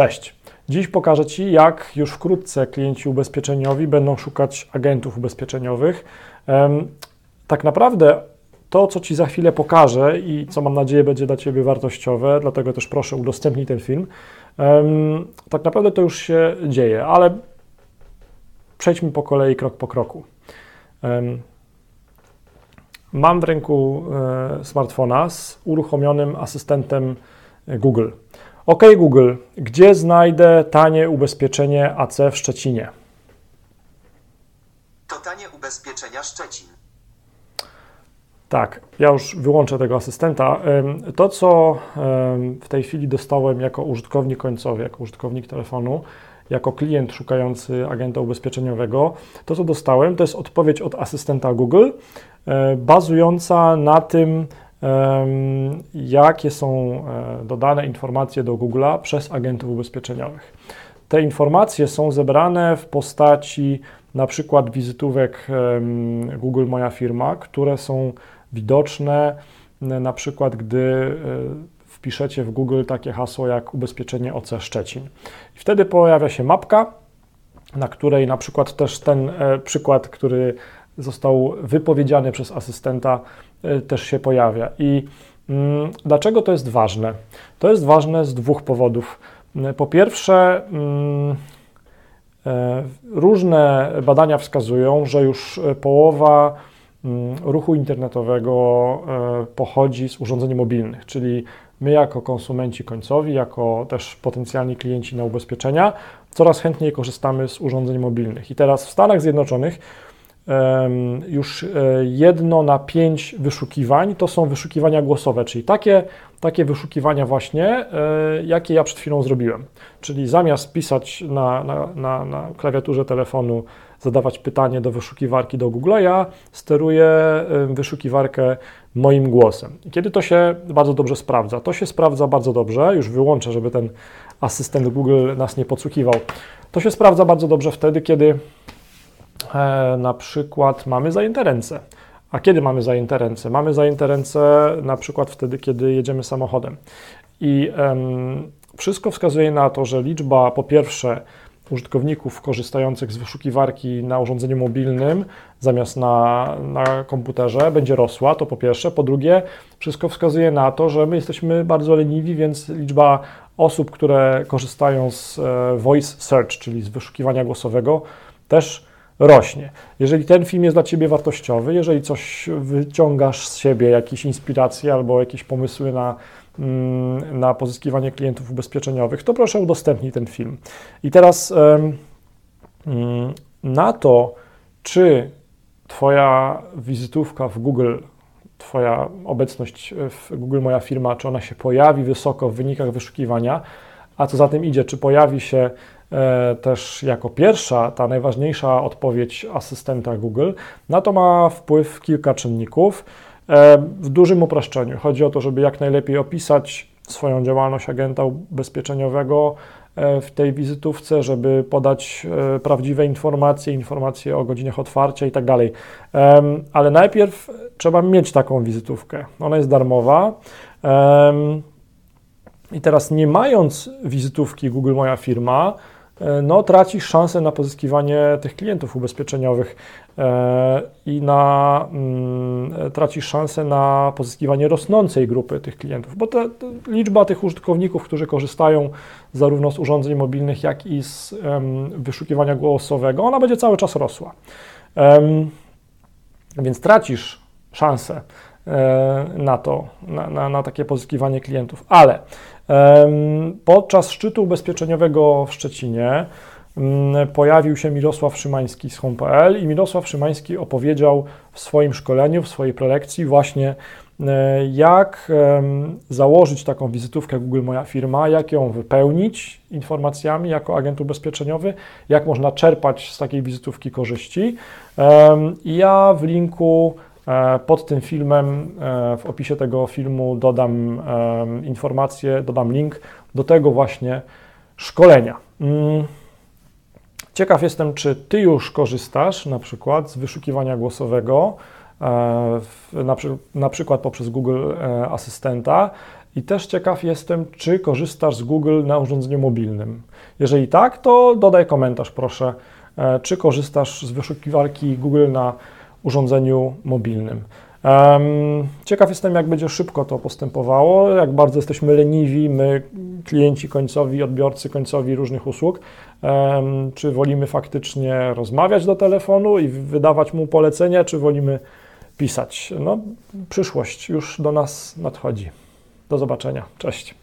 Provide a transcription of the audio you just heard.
Cześć. Dziś pokażę Ci, jak już wkrótce klienci ubezpieczeniowi będą szukać agentów ubezpieczeniowych. Tak naprawdę to, co Ci za chwilę pokażę i co mam nadzieję będzie dla Ciebie wartościowe, dlatego też proszę udostępnij ten film, tak naprawdę to już się dzieje, ale przejdźmy po kolei krok po kroku. Mam w ręku e, smartfona z uruchomionym asystentem Google. OK Google, gdzie znajdę tanie ubezpieczenie AC w Szczecinie? To tanie ubezpieczenia Szczecin. Tak, ja już wyłączę tego asystenta. To, co w tej chwili dostałem jako użytkownik końcowy, jako użytkownik telefonu, jako klient szukający agenta ubezpieczeniowego, to, co dostałem, to jest odpowiedź od asystenta Google, e, bazująca na tym, jakie są e, dodane informacje do Google'a przez agentów ubezpieczeniowych. Te informacje są zebrane w postaci na przykład wizytówek Google Moja Firma, które są widoczne na przykład, gdy e, wpiszecie w Google takie hasło jak ubezpieczenie OC Szczecin. I wtedy pojawia się mapka, na której na przykład też ten e, przykład, który został wypowiedziany przez asystenta, Y, też się pojawia. I mm, dlaczego to jest ważne? To jest ważne z dwóch powodów. Y, po pierwsze, mm, e, różne badania wskazują, że już połowa mm, ruchu internetowego e, pochodzi z urządzeń mobilnych, czyli my jako konsumenci końcowi, jako też potencjalni klienci na ubezpieczenia, coraz chętniej korzystamy z urządzeń mobilnych. I teraz w Stanach Zjednoczonych już e, jedno na pięć wyszukiwań to są wyszukiwania głosowe, czyli takie, takie wyszukiwania właśnie, e, jakie ja przed chwilą zrobiłem. Czyli zamiast pisać na, na, na, na klawiaturze telefonu, zadawać pytanie do wyszukiwarki do Google, ja steruję wyszukiwarkę moim głosem. I kiedy to się bardzo dobrze sprawdza? To się sprawdza bardzo dobrze, już wyłączę, żeby ten asystent Google nas nie podsłuchiwał. To się sprawdza bardzo dobrze wtedy, kiedy na przykład mamy zajęte ręce. A kiedy mamy zajęte ręce? Mamy zajęte ręce na przykład wtedy, kiedy jedziemy samochodem. I um, wszystko wskazuje na to, że liczba po pierwsze użytkowników korzystających z wyszukiwarki na urządzeniu mobilnym zamiast na, na komputerze będzie rosła, to po pierwsze. Po drugie, wszystko wskazuje na to, że my jesteśmy bardzo leniwi, więc liczba osób, które korzystają z e, voice search, czyli z wyszukiwania głosowego, też rośnie. Jeżeli ten film jest dla Ciebie wartościowy, jeżeli coś wyciągasz z siebie, jakieś inspiracje albo jakieś pomysły na, mm, na pozyskiwanie klientów ubezpieczeniowych, to proszę udostępnij ten film. I teraz mm, na to, czy Twoja wizytówka w Google, Twoja obecność w Google Moja Firma, czy ona się pojawi wysoko w wynikach wyszukiwania, a co za tym idzie, czy pojawi się E, też jako pierwsza, ta najważniejsza odpowiedź asystenta Google, na to ma wpływ kilka czynników. E, w dużym uproszczeniu chodzi o to, żeby jak najlepiej opisać swoją działalność agenta ubezpieczeniowego e, w tej wizytówce, żeby podać prawdziwe informacje, informacje o godzinach otwarcia i tak dalej. Ale najpierw trzeba mieć taką wizytówkę. Ona jest darmowa. I teraz nie mając wizytówki Google Moja Firma, E, no, tracisz szansę na pozyskiwanie tych klientów ubezpieczeniowych e, i na, mm, tracisz szansę na pozyskiwanie rosnącej grupy tych klientów, bo ta, liczba tych użytkowników, którzy korzystają zarówno z urządzeń mobilnych, jak i z wyszukiwania głosowego, ona będzie cały czas rosła. Więc tracisz szansę e, na to, na, na, na takie pozyskiwanie klientów, ale Podczas szczytu ubezpieczeniowego w Szczecinie mm, pojawił się Mirosław Szymański z Home.pl i Mirosław Szymański opowiedział w swoim szkoleniu, w swojej prelekcji właśnie e, jak założyć taką wizytówkę Google Moja Firma, jak ją wypełnić informacjami jako agent ubezpieczeniowy, jak można czerpać z takiej wizytówki korzyści. I ja w linku E, pod tym filmem, e, w opisie tego filmu dodam informację, dodam link do tego właśnie szkolenia. Mm. Ciekaw jestem, czy Ty już korzystasz na przykład z wyszukiwania głosowego, e, na, przykład poprzez Google Asystenta I też ciekaw jestem, czy korzystasz z Google na urządzeniu mobilnym. Jeżeli tak, to dodaj komentarz proszę, e, czy korzystasz z wyszukiwarki Google na urządzeniu mobilnym. Ciekaw jestem, jak będzie szybko to postępowało, jak bardzo jesteśmy leniwi, my, klienci końcowi, odbiorcy końcowi różnych usług. Czy wolimy faktycznie rozmawiać do telefonu i wydawać mu polecenia, czy wolimy pisać? No, przyszłość już do nas nadchodzi. Do zobaczenia. Cześć.